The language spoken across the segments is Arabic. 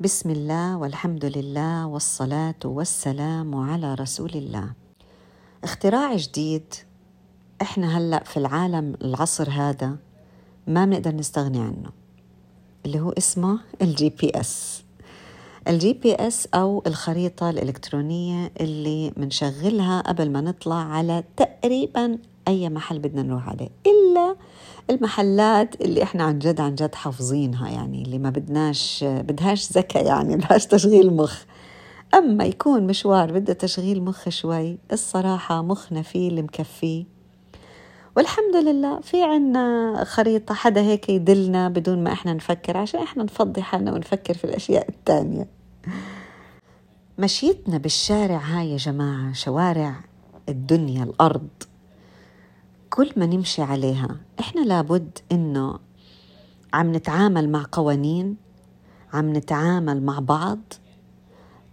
بسم الله والحمد لله والصلاة والسلام على رسول الله. اختراع جديد إحنا هلأ في العالم العصر هذا ما بنقدر نستغني عنه اللي هو اسمه ال GPS. ال GPS أو الخريطة الإلكترونية اللي بنشغلها قبل ما نطلع على تقريبا أي محل بدنا نروح عليه إلا المحلات اللي إحنا عن جد عن جد حافظينها يعني اللي ما بدناش بدهاش ذكاء يعني بدهاش تشغيل مخ. أما يكون مشوار بده تشغيل مخ شوي الصراحة مخنا فيه اللي مكفيه والحمد لله في عنا خريطة حدا هيك يدلنا بدون ما إحنا نفكر عشان إحنا نفضي حالنا ونفكر في الأشياء التانية. مشيتنا بالشارع هاي يا جماعة شوارع الدنيا الأرض. كل ما نمشي عليها إحنا لابد إنه عم نتعامل مع قوانين عم نتعامل مع بعض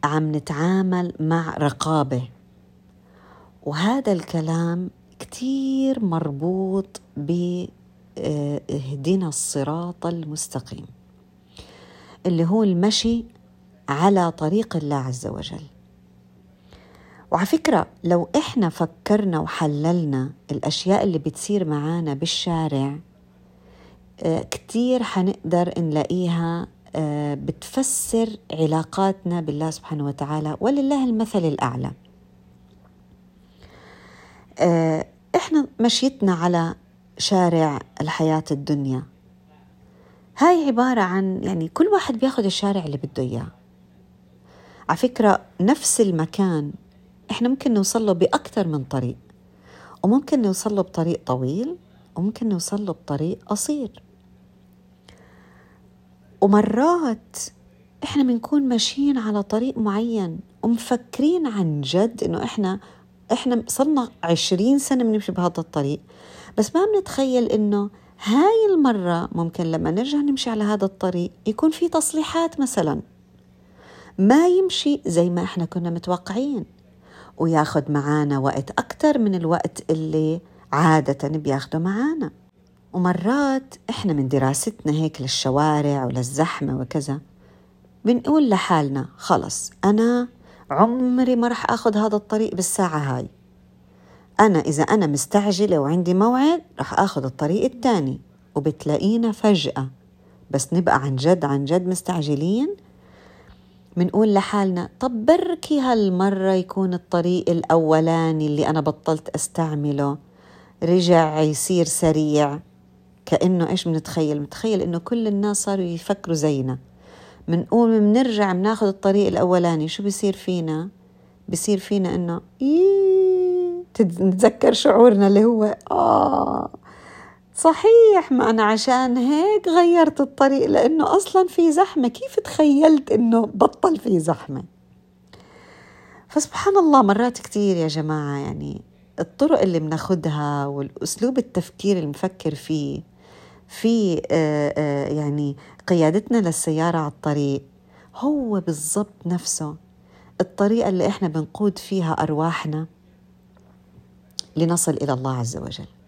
عم نتعامل مع رقابة. وهذا الكلام كتير مربوط باهدنا الصراط المستقيم اللي هو المشي على طريق الله عز وجل. وعلى فكرة لو إحنا فكرنا وحللنا الأشياء اللي بتصير معانا بالشارع آه، كتير حنقدر نلاقيها آه، بتفسر علاقاتنا بالله سبحانه وتعالى ولله المثل الأعلى. آه، إحنا مشيتنا على شارع الحياة الدنيا. هاي عبارة عن يعني كل واحد بياخد الشارع اللي بده إياه. على فكرة نفس المكان إحنا ممكن نوصل له بأكثر من طريق وممكن نوصل له بطريق طويل وممكن نوصل له بطريق قصير. ومرات إحنا بنكون ماشيين على طريق معين ومفكرين عن جد إنه إحنا إحنا صرنا عشرين سنة بنمشي بهذا الطريق. بس ما بنتخيل إنه هاي المرة ممكن لما نرجع نمشي على هذا الطريق يكون في تصليحات مثلا. ما يمشي زي ما إحنا كنا متوقعين. وياخد معانا وقت أكتر من الوقت اللي عادة بياخده معانا. ومرات إحنا من دراستنا هيك للشوارع وللزحمة وكذا بنقول لحالنا خلص أنا عمري ما رح أخذ هذا الطريق بالساعة هاي. أنا إذا أنا مستعجلة وعندي موعد رح أخذ الطريق الثاني وبتلاقينا فجأة. بس نبقى عن جد عن جد مستعجلين منقول لحالنا طب بركي هالمرة يكون الطريق الأولاني اللي أنا بطلت أستعمله. رجع يصير سريع. كأنه إيش بنتخيل متخيل إنه كل الناس صاروا يفكروا زينا. منقوم بنرجع بناخذ الطريق الأولاني شو بصير فينا؟ بصير فينا إنه نتذكر شعورنا اللي هو آه. صحيح ما أنا عشان هيك غيرت الطريق لأنه أصلا في زحمة. كيف تخيلت أنه بطل في زحمة؟ فسبحان الله مرات كتير يا جماعة يعني الطرق اللي بناخدها والأسلوب التفكير اللي بنفكر فيه في آه، آه، يعني قيادتنا للسيارة على الطريق هو بالضبط نفسه. الطريقة اللي إحنا بنقود فيها أرواحنا لنصل إلى الله عز وجل.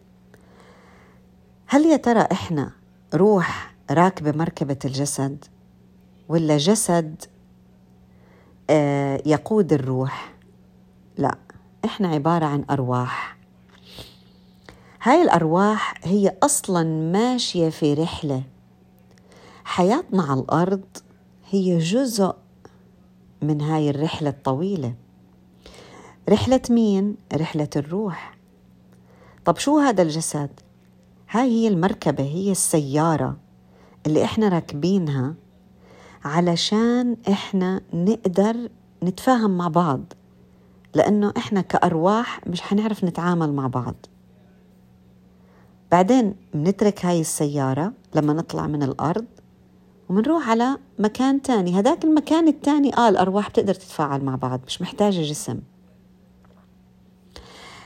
هل يا ترى إحنا روح راكبه مركبه الجسد ولا جسد آه يقود الروح؟ لا إحنا عبارة عن أرواح. هاي الأرواح هي أصلا ماشية في رحلة. حياتنا على الأرض هي جزء من هاي الرحلة الطويلة. رحلة مين؟ رحلة الروح. طب شو هذا الجسد؟ هاي هي المركبة هي السيارة اللي إحنا راكبينها علشان إحنا نقدر نتفاهم مع بعض لأنه إحنا كأرواح مش حنعرف نتعامل مع بعض. بعدين بنترك هاي السيارة لما نطلع من الأرض ومنروح على مكان تاني. هذاك المكان التاني آه الأرواح بتقدر تتفاعل مع بعض مش محتاجة جسم.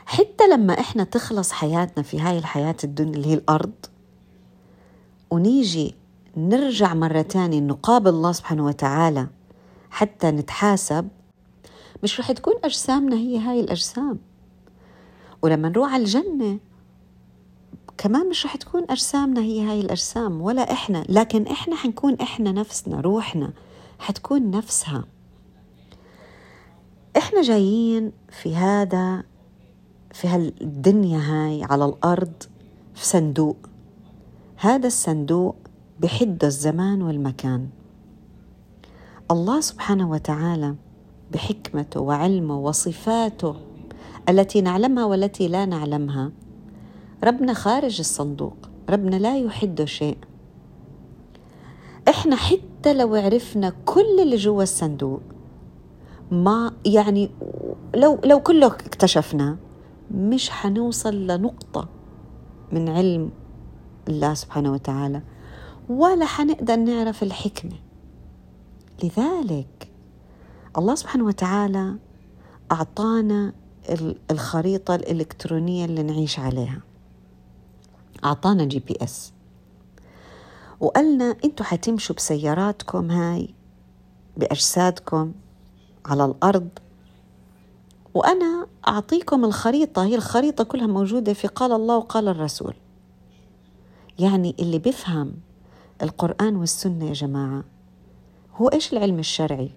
حتى لما إحنا تخلص حياتنا في هاي الحياة الدنيا اللي هي الأرض ونيجي نرجع مرة تانية نقابل الله سبحانه وتعالى حتى نتحاسب مش رح تكون أجسامنا هي هاي الأجسام. ولما نروح على الجنة كمان مش رح تكون أجسامنا هي هاي الأجسام ولا إحنا. لكن إحنا حنكون إحنا نفسنا روحنا حتكون نفسها. إحنا جايين في هذا في هالدنيا هاي على الأرض في صندوق. هذا الصندوق بحده الزمان والمكان. الله سبحانه وتعالى بحكمته وعلمه وصفاته التي نعلمها والتي لا نعلمها ربنا خارج الصندوق ربنا لا يحد شيء. إحنا حتى لو عرفنا كل اللي جوا الصندوق ما يعني لو لو كله اكتشفنا مش حنوصل لنقطة من علم الله سبحانه وتعالى ولا حنقدر نعرف الحكمة. لذلك الله سبحانه وتعالى أعطانا الخريطة الإلكترونية اللي نعيش عليها. أعطانا GPS وقالنا أنتوا حتمشوا بسياراتكم هاي بأجسادكم على الأرض وأنا أعطيكم الخريطة هي الخريطة كلها موجودة في قال الله وقال الرسول. يعني اللي بيفهم القرآن والسنة يا جماعة هو إيش العلم الشرعي؟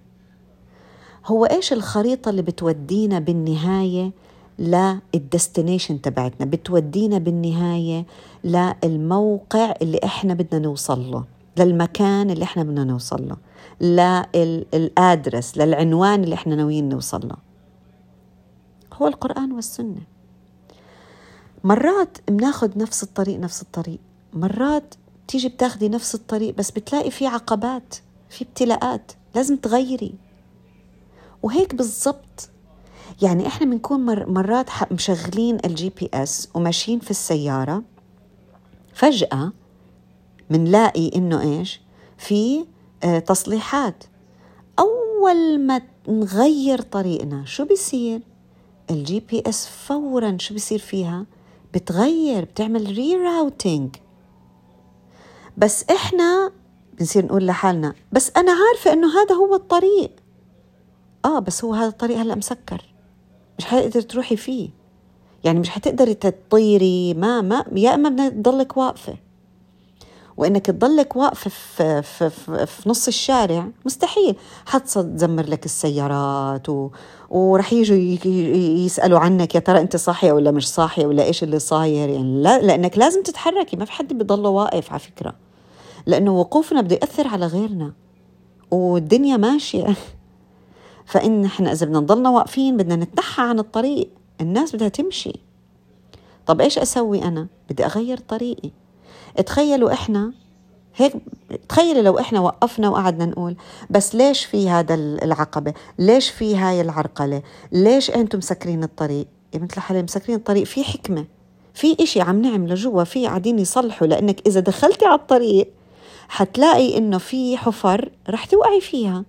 هو إيش الخريطة اللي بتودينا بالنهاية للدستنيشن تبعتنا بتودينا بالنهاية للموقع اللي إحنا بدنا نوصل له للمكان اللي إحنا بدنا نوصل له لل address للعنوان اللي إحنا ناويين نوصل له. هو القرآن والسنة. مرات بناخذ نفس الطريق نفس الطريق. مرات تيجي بتاخدي نفس الطريق بس بتلاقي في عقبات في ابتلاءات لازم تغيري. وهيك بالضبط. يعني إحنا بنكون مر مرات مشغلين ال GPS وماشيين في السيارة فجأة بنلاقي إنه إيش؟ في آه تصليحات. أول ما نغير طريقنا شو بيصير؟ ال GPS فورا شو بيصير فيها؟ بتغير بتعمل rerouting بس إحنا بنصير نقول لحالنا بس أنا عارفة إنه هذا هو الطريق. آه بس هو هذا الطريق هلأ مسكر. مش حتقدر تروحي فيه. يعني مش حتقدري تطيري ما ما يا إما بدك تضلك واقفة. وإنك تضلك واقفة في, في, في, في نص الشارع مستحيل. حتزمر لك السيارات و... ورح يجوا يسألوا عنك يا ترى أنت صاحية ولا مش صاحية ولا إيش اللي صاير؟ يعني لا لأنك لازم تتحركي ما في حد بيضل واقف على فكرة. لأنه وقوفنا بده يأثر على غيرنا والدنيا ماشية. فإن إحنا إذا بدنا نضلنا واقفين بدنا نتنحى عن الطريق الناس بدها تمشي. طب إيش أسوي أنا؟ بدي أغير طريقي. تخيلوا إحنا هيك تخيلي لو إحنا وقفنا وقعدنا نقول بس ليش في هذا العقبة؟ ليش في هاي العرقلة؟ ليش أنتم مسكرين الطريق؟ يا مثل حالي مسكرين الطريق في حكمة في إشي عم نعمله جوا في قاعدين يصلحوا لأنك إذا دخلتي على الطريق حتلاقي إنه في حفر رح توقعي فيها.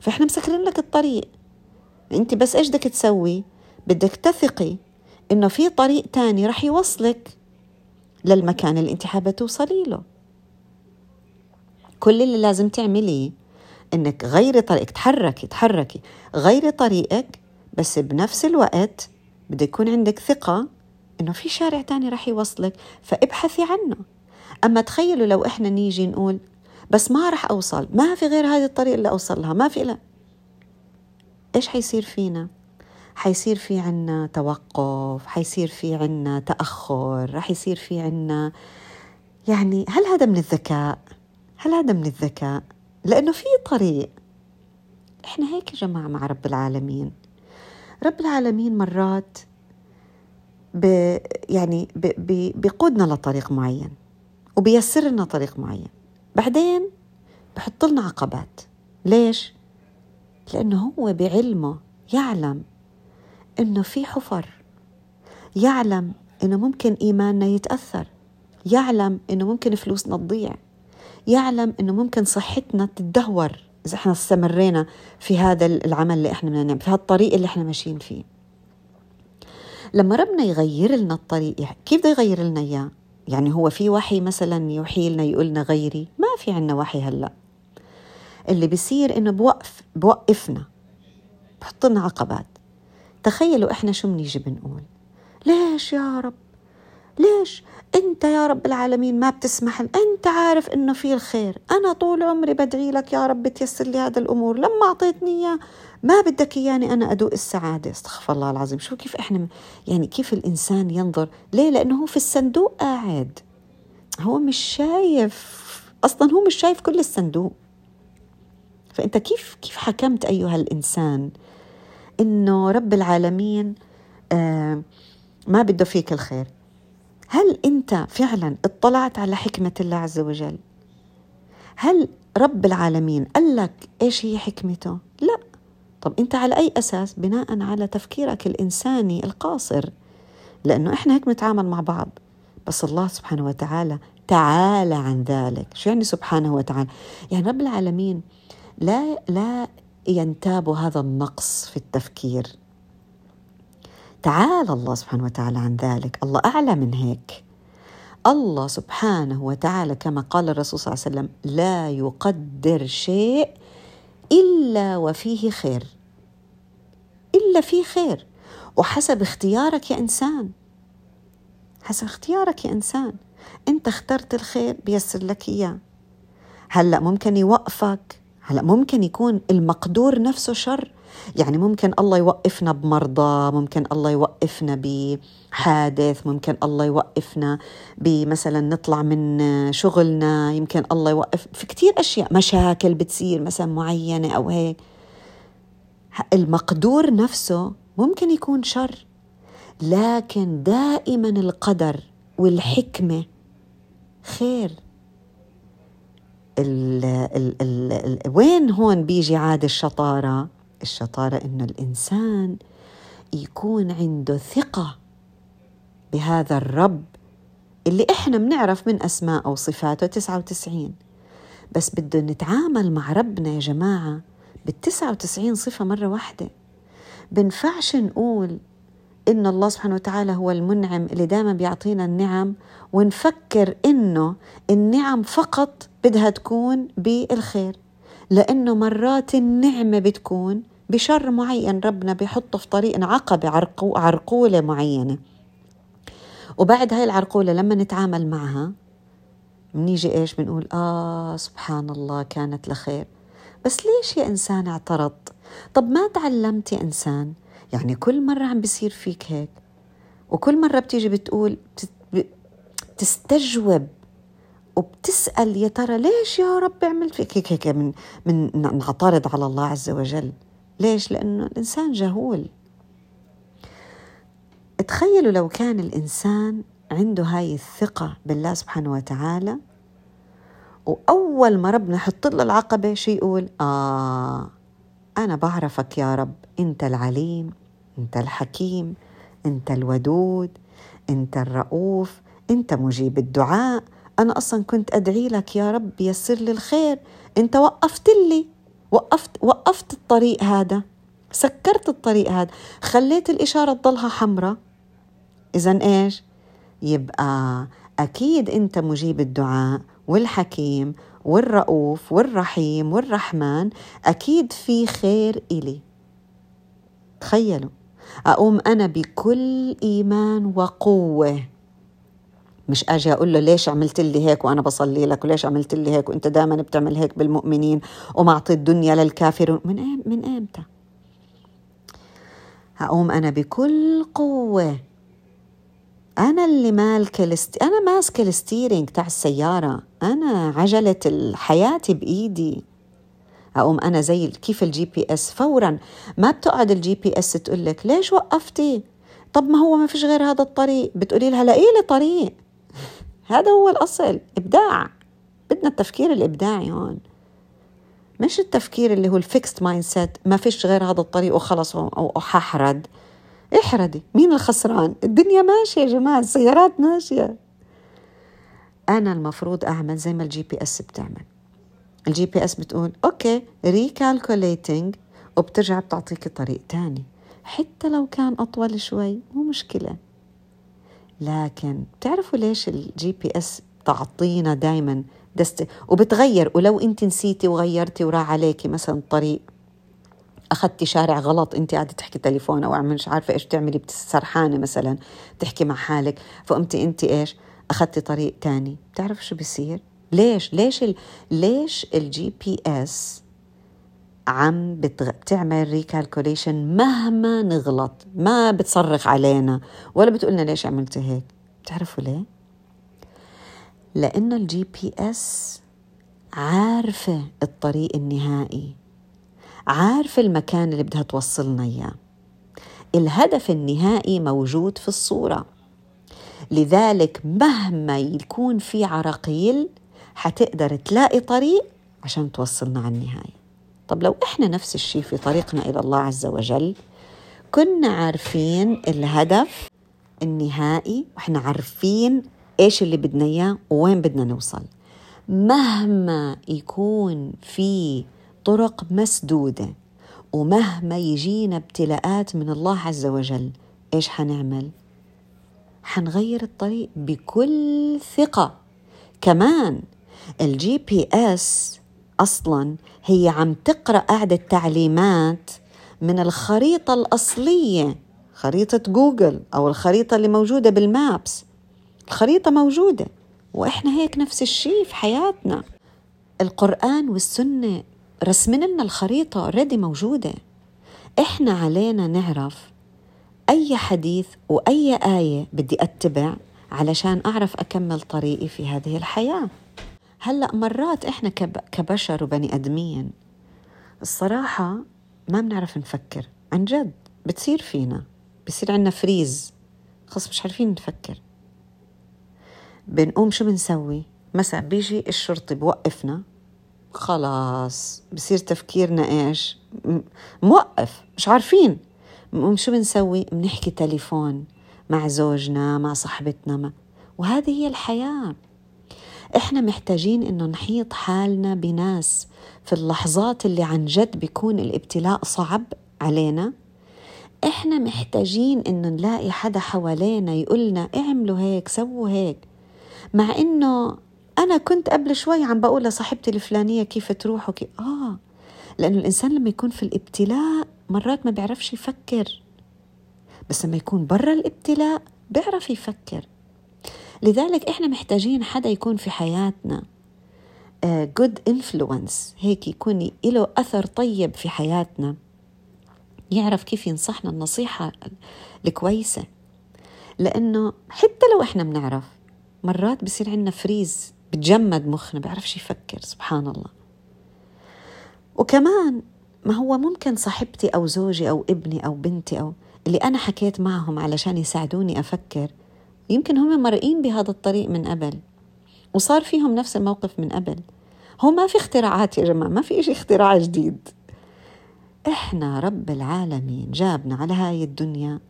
فإحنا مسكرين لك الطريق. أنت بس إيش بدك تسوي؟ بدك تثقي إنه في طريق تاني رح يوصلك. للمكان اللي أنت حابة توصلي له. كل اللي لازم تعمليه إنك غيري طريقك تحركي تحركي غيري طريقك بس بنفس الوقت بده يكون عندك ثقة إنه في شارع تاني رح يوصلك فابحثي عنه. أما تخيلوا لو إحنا نيجي نقول بس ما رح أوصل ما في غير هذه الطريقة اللي أوصل لها ما في لا إيش حيصير فينا؟ حيصير في عنا توقف حيصير في عنا تأخر رح يصير في عنا يعني هل هذا من الذكاء؟ هل هذا من الذكاء؟ لأنه في طريق. إحنا هيك يا جماعة مع رب العالمين. رب العالمين مرات ب يعني ب ب بيقودنا لطريق معين وبيسر لنا طريق معين. بعدين بحط لنا عقبات. ليش؟ لأنه هو بعلمه يعلم. إنه في حفر. يعلم إنه ممكن إيماننا يتأثر. يعلم إنه ممكن فلوسنا تضيع. يعلم إنه ممكن صحتنا تتدهور. إذا إحنا استمرينا في هذا العمل اللي إحنا بدنا نعمل في هذا الطريق اللي إحنا ماشيين فيه. لما ربنا يغير لنا الطريق كيف بده يغير لنا إياه؟ يعني هو في وحي مثلا يوحي لنا يقول لنا غيري؟ ما في عنا وحي هلأ. اللي بيصير إنه بوقف بوقفنا بحط لنا عقبات. تخيلوا إحنا شو بنيجي بنقول؟ ليش يا رب؟ ليش؟ أنت يا رب العالمين ما بتسمح أنت عارف إنه في الخير. أنا طول عمري بدعي لك يا رب تيسر لي هذا الأمور. لما أعطيتني إياه ما بدك إياني أنا أدوق السعادة. أستغفر الله العظيم. شو كيف إحنا يعني كيف الإنسان ينظر؟ ليه؟ لأنه هو في الصندوق قاعد. هو مش شايف. أصلا هو مش شايف كل الصندوق. فأنت كيف كيف حكمت أيها الإنسان؟ إنه رب العالمين آه ما بده فيك الخير. هل أنت فعلا اطلعت على حكمة الله عز وجل؟ هل رب العالمين قال لك إيش هي حكمته؟ لا. طب أنت على أي أساس؟ بناء على تفكيرك الإنساني القاصر. لأنه إحنا هيك بنتعامل مع بعض. بس الله سبحانه وتعالى تعالى عن ذلك. شو يعني سبحانه وتعالى؟ يعني رب العالمين لا لا ينتاب هذا النقص في التفكير. تعالى الله سبحانه وتعالى عن ذلك. الله أعلى من هيك. الله سبحانه وتعالى كما قال الرسول صلى الله عليه وسلم لا يقدر شيء إلا وفيه خير. إلا فيه خير. وحسب اختيارك يا إنسان. حسب اختيارك يا إنسان. أنت اخترت الخير بيسر لك إياه. هلأ ممكن يوقفك. هلا ممكن يكون المقدور نفسه شر. يعني ممكن الله يوقفنا بمرضى ممكن الله يوقفنا بحادث ممكن الله يوقفنا بمثلا نطلع من شغلنا يمكن الله يوقف في كتير أشياء مشاكل بتصير مثلا معينة أو هيك. المقدور نفسه ممكن يكون شر. لكن دائما القدر والحكمة خير. ال ال ال ال وين هون بيجي عاد الشطارة؟ الشطارة إنه الإنسان يكون عنده ثقة بهذا الرب اللي إحنا بنعرف من أسماء وصفاته 99 بس بده نتعامل مع ربنا يا جماعة بالتسعة وتسعين صفة مرة واحدة. بنفعش نقول إن الله سبحانه وتعالى هو المنعم اللي دائما بيعطينا النعم ونفكر إنه النعم فقط بدها تكون بالخير لأنه مرات النعمة بتكون بشر معين ربنا بيحطه في طريقنا عقبة عرقو عرقولة معينة. وبعد هاي العرقولة لما نتعامل معها بنيجي إيش؟ بنقول آه سبحان الله كانت لخير. بس ليش يا إنسان اعترضت؟ طب ما تعلمت يا إنسان؟ يعني كل مرة عم بيصير فيك هيك وكل مرة بتيجي بتقول تستجوب. وبتسأل يا ترى ليش يا رب عملت فيك هيك هيك من من نعترض على الله عز وجل. ليش؟ لأنه الإنسان جهول. تخيلوا لو كان الإنسان عنده هاي الثقة بالله سبحانه وتعالى وأول ما ربنا يحط له العقبة شو يقول؟ آه أنا بعرفك يا رب أنت العليم أنت الحكيم أنت الودود أنت الرؤوف أنت مجيب الدعاء أنا أصلا كنت أدعي لك يا رب يسر لي الخير. أنت وقفت لي. وقفت وقفت الطريق هذا. سكرت الطريق هذا. خليت الإشارة تضلها حمراء. إذا إيش؟ يبقى أكيد أنت مجيب الدعاء والحكيم والرؤوف والرحيم والرحمن. أكيد في خير إلي. تخيلوا. أقوم أنا بكل إيمان وقوة. مش آجي أقول له ليش عملت لي هيك وأنا بصلي لك؟ وليش عملت لي هيك؟ وأنت دائما بتعمل هيك بالمؤمنين ومعطي الدنيا للكافرون من ايم من ايمتى هقوم أنا بكل قوة. أنا اللي مالكه الست... أنا ماسكه ال steering تاع السيارة. أنا عجلة الحياة بإيدي. اقوم أنا زي كيف ال GPS فورا ما بتقعد ال GPS تقول لك ليش وقفتي؟ طب ما هو ما فيش غير هذا الطريق. بتقولي لها لاقي لي طريق. هذا هو الأصل إبداع. بدنا التفكير الإبداعي هون. مش التفكير اللي هو ال fixed mindset ما فيش غير هذا الطريق وخلص أو احردي مين الخسران؟ الدنيا ماشية يا جماعة السيارات ماشية. أنا المفروض أعمل زي ما ال GPS بتعمل. ال GPS بتقول okay recalculating وبترجع بتعطيك طريق تاني. حتى لو كان أطول شوي مو مشكلة. لكن بتعرفوا ليش ال GPS تعطينا دائما دست وبتغير؟ ولو انت نسيتي وغيرتي وراح عليكي مثلا طريق أخذتي شارع غلط انت قاعدة تحكي تليفون أو مش عارفة إيش تعملي سرحانه مثلا تحكي مع حالك. فقمتي انت إيش؟ أخذتي طريق تاني. بتعرف شو بيصير؟ ليش؟ ليش ال... ليش ال GPS عم بتغ... بتعمل recalculation مهما نغلط ما بتصرخ علينا ولا بتقولنا ليش عملتي هيك. بتعرفوا ليه؟ لأنه ال GPS عارفة الطريق النهائي عارفة المكان اللي بدها توصلنا إياه. الهدف النهائي موجود في الصورة. لذلك مهما يكون في عراقيل حتقدر تلاقي طريق عشان توصلنا على النهاية. طب لو إحنا نفس الشيء في طريقنا إلى الله عز وجل كنا عارفين الهدف النهائي وإحنا عارفين إيش اللي بدنا إياه ووين بدنا نوصل مهما يكون في طرق مسدودة ومهما يجينا ابتلاءات من الله عز وجل إيش حنعمل؟ حنغير الطريق بكل ثقة كمان ال GPS أصلا هي عم تقرأ قاعدة تعليمات من الخريطة الأصلية خريطة جوجل أو الخريطة اللي موجودة بال maps. الخريطة موجودة وإحنا هيك نفس الشيء في حياتنا. القرآن والسنة رسمنا لنا الخريطة already موجودة. إحنا علينا نعرف أي حديث وأي آية بدي أتبع علشان أعرف أكمل طريقي في هذه الحياة. هلأ مرات إحنا كبشر وبني آدمين الصراحة ما بنعرف نفكر عن جد بتصير فينا بصير عندنا فريز خلص مش عارفين نفكر. بنقوم شو بنسوي؟ مثلا بيجي الشرطي بوقفنا خلاص بصير تفكيرنا إيش؟ موقف مش عارفين. بنقوم شو بنسوي؟ بنحكي تليفون مع زوجنا مع صاحبتنا ما. وهذه هي الحياة. إحنا محتاجين إنه نحيط حالنا بناس في اللحظات اللي عن جد بيكون الابتلاء صعب علينا. إحنا محتاجين إنه نلاقي حدا حوالينا يقولنا اعملوا هيك سووا هيك. مع إنه أنا كنت قبل شوي عم بقول لصاحبتي الفلانية كيف تروح وكيف آه لأنه الإنسان لما يكون في الابتلاء مرات ما بيعرفش يفكر. بس لما يكون برا الابتلاء بيعرف يفكر. لذلك إحنا محتاجين حدا يكون في حياتنا جود uh, انفلونس هيك يكون له أثر طيب في حياتنا. يعرف كيف ينصحنا النصيحة الكويسة. لأنه حتى لو إحنا بنعرف مرات بصير عندنا فريز بتجمد مخنا بيعرفش يفكر سبحان الله. وكمان ما هو ممكن صاحبتي أو زوجي أو ابني أو بنتي أو اللي أنا حكيت معهم علشان يساعدوني أفكر يمكن هم مرئين بهذا الطريق من قبل وصار فيهم نفس الموقف من قبل. هو ما في اختراعات يا جماعة ما في إشي اختراع جديد. إحنا رب العالمين جابنا على هاي الدنيا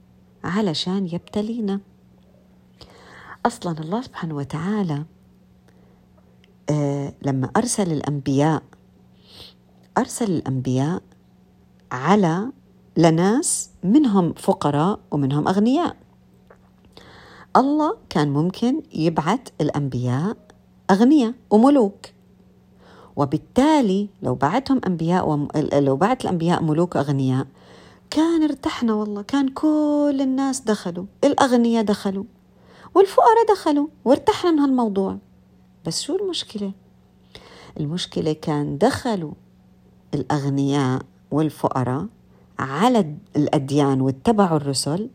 علشان يبتلينا. أصلا الله سبحانه وتعالى آه لما أرسل الأنبياء أرسل الأنبياء على لناس منهم فقراء ومنهم أغنياء. الله كان ممكن يبعث الأنبياء أغنياء وملوك وبالتالي لو بعتهم أنبياء وم... لو بعت الأنبياء ملوك أغنياء كان ارتحنا والله كان كل الناس دخلوا الأغنياء دخلوا والفقراء دخلوا وارتحنا من هالموضوع بس شو المشكلة؟ المشكلة كان دخلوا الأغنياء والفقراء على الأديان واتبعوا الرسل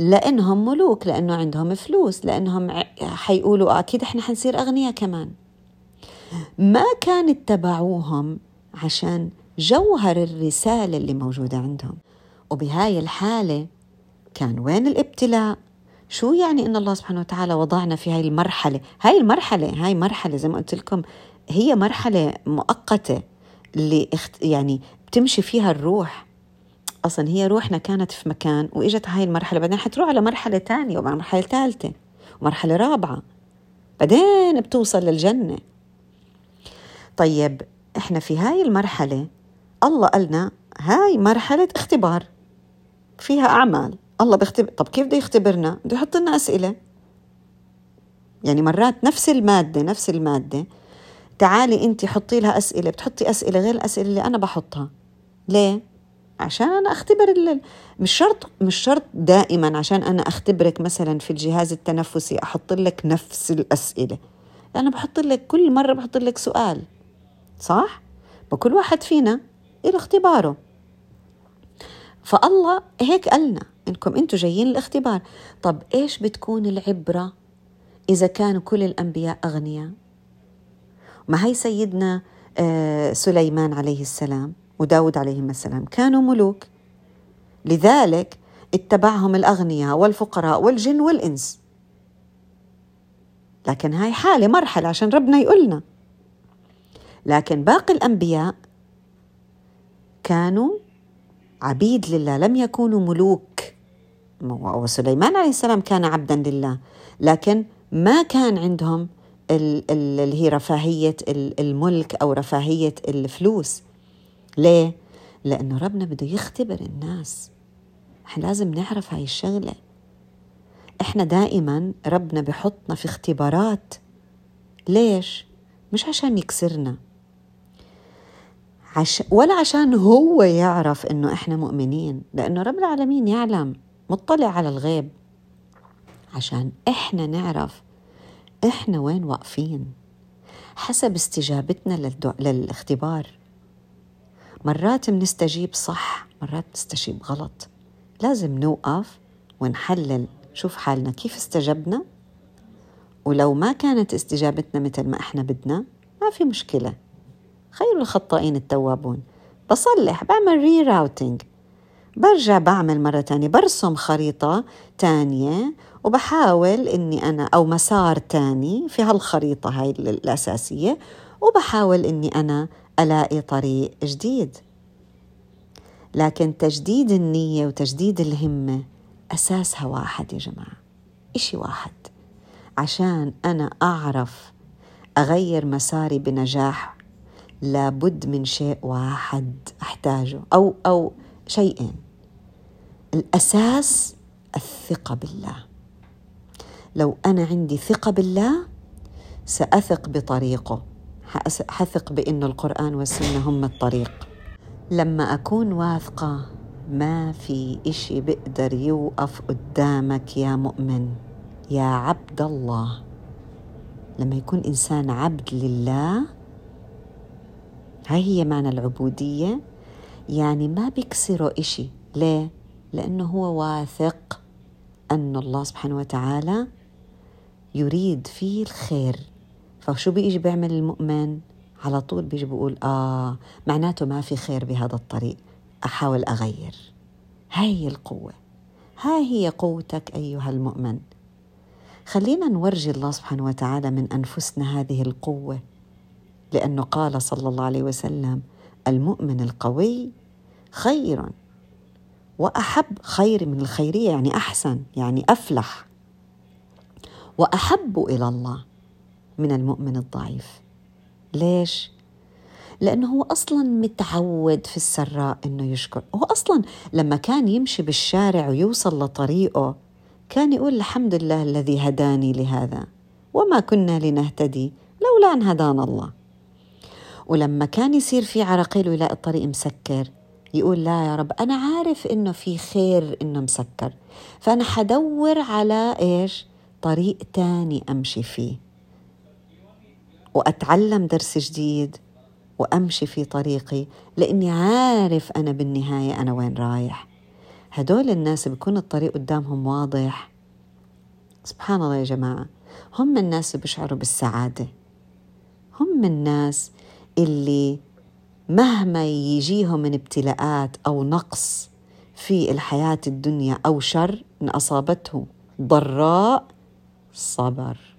لأنهم ملوك لأنه عندهم فلوس لأنهم حيقولوا أكيد إحنا حنصير أغنياء كمان. ما كان اتبعوهم عشان جوهر الرسالة اللي موجودة عندهم. وبهاي الحالة كان وين الابتلاء؟ شو يعني إن الله سبحانه وتعالى وضعنا في هاي المرحلة؟ هاي المرحلة هاي مرحلة زي ما قلت لكم هي مرحلة مؤقتة اللي يعني بتمشي فيها الروح. أصلا هي روحنا كانت في مكان وإجت هاي المرحلة بعدين حتروح على مرحلة ثانية ومرحلة ثالثه ومرحلة رابعة بعدين بتوصل للجنة. طيب إحنا في هاي المرحلة الله قالنا هاي مرحلة اختبار فيها أعمال. الله بيختبر طب كيف بده يختبرنا؟ بده يحط لنا أسئلة. يعني مرات نفس المادة نفس المادة تعالي انت حطي لها أسئلة بتحطي أسئلة غير الأسئلة اللي أنا بحطها. ليه؟ عشان أنا أختبر اللي مش شرط مش شرط دائما عشان أنا أختبرك مثلا في الجهاز التنفسي أحط لك نفس الأسئلة. أنا بحط لك كل مرة بحط لك سؤال صح؟ وكل واحد فينا له اختباره. فالله هيك قالنا إنكم أنتم جايين الاختبار طب إيش بتكون العبرة إذا كانوا كل الأنبياء أغنياء؟ ما هي سيدنا آه، سليمان عليه السلام؟ وداود عليهما السلام كانوا ملوك. لذلك اتبعهم الأغنياء والفقراء والجن والإنس. لكن هاي حالة مرحلة عشان ربنا يقولنا. لكن باقي الأنبياء كانوا عبيد لله لم يكونوا ملوك. وسليمان عليه السلام كان عبدا لله. لكن ما كان عندهم اللي هي رفاهية الملك أو رفاهية الفلوس. ليه؟ لأنه ربنا بده يختبر الناس. إحنا لازم نعرف هاي الشغلة. إحنا دائما ربنا بحطنا في اختبارات. ليش؟ مش عشان يكسرنا. عش... ولا عشان هو يعرف إنه إحنا مؤمنين لأنه رب العالمين يعلم مطلع على الغيب. عشان إحنا نعرف إحنا وين واقفين. حسب استجابتنا للدو... للاختبار. مرات بنستجيب صح مرات بنستجيب غلط. لازم نوقف ونحلل. شوف حالنا كيف استجبنا؟ ولو ما كانت استجابتنا مثل ما إحنا بدنا ما في مشكلة. خير الخطائين التوابون. بصلح بعمل ري راوتينج برجع بعمل مرة تانية. برسم خريطة تانية وبحاول إني أنا أو مسار تاني في هالخريطة هاي الأساسية وبحاول إني أنا ألاقي طريق جديد. لكن تجديد النية وتجديد الهمة أساسها واحد يا جماعة إشي واحد. عشان أنا أعرف أغير مساري بنجاح لابد من شيء واحد أحتاجه أو أو شيئين. الأساس الثقة بالله. لو أنا عندي ثقة بالله سأثق بطريقه. حثق بأن القرآن والسنة هم الطريق. لما أكون واثقة ما في إشي بقدر يوقف قدامك يا مؤمن يا عبد الله. لما يكون إنسان عبد لله هاي هي معنى العبودية. يعني ما بيكسره إشي. ليه؟ لأنه هو واثق أن الله سبحانه وتعالى يريد فيه الخير. فشو بيجي بيعمل المؤمن؟ على طول بيجي بيقول آه معناته ما في خير بهذا الطريق أحاول أغير. هاي القوة. هاي هي قوتك أيها المؤمن. خلينا نورجي الله سبحانه وتعالى من أنفسنا هذه القوة. لأنه قال صلى الله عليه وسلم المؤمن القوي خير وأحب خير من الخيرية يعني أحسن يعني أفلح. وأحب إلى الله. من المؤمن الضعيف. ليش؟ لأنه هو أصلا متعود في السراء أنه يشكر. هو أصلا لما كان يمشي بالشارع ويوصل لطريقه كان يقول الحمد لله الذي هداني لهذا وما كنا لنهتدي لولا أن هدانا الله. ولما كان يصير في عرقيل ويلاقي الطريق مسكر يقول لا يا رب أنا عارف إنه في خير إنه مسكر. فأنا حدور على إيش؟ طريق تاني أمشي فيه. وأتعلم درس جديد وأمشي في طريقي لأني عارف أنا بالنهاية أنا وين رايح. هدول الناس بيكون الطريق قدامهم واضح. سبحان الله يا جماعة هم الناس اللي بيشعروا بالسعادة. هم الناس اللي مهما يجيهم من ابتلاءات أو نقص في الحياة الدنيا أو شر إن أصابته ضراء صبر.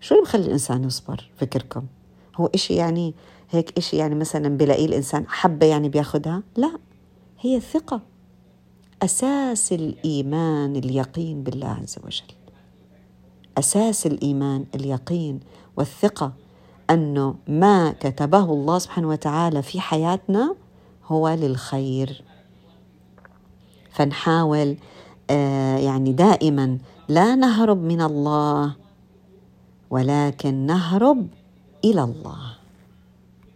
شو اللي بخلي الإنسان يصبر؟ فكركم. هو إشي يعني هيك إشي يعني مثلا بلاقيه الإنسان حبة يعني بياخدها؟ لا. هي الثقة. أساس الإيمان اليقين بالله عز وجل. أساس الإيمان اليقين والثقة أنه ما كتبه الله سبحانه وتعالى في حياتنا هو للخير. فنحاول آه يعني دائما لا نهرب من الله. ولكن نهرب إلى الله.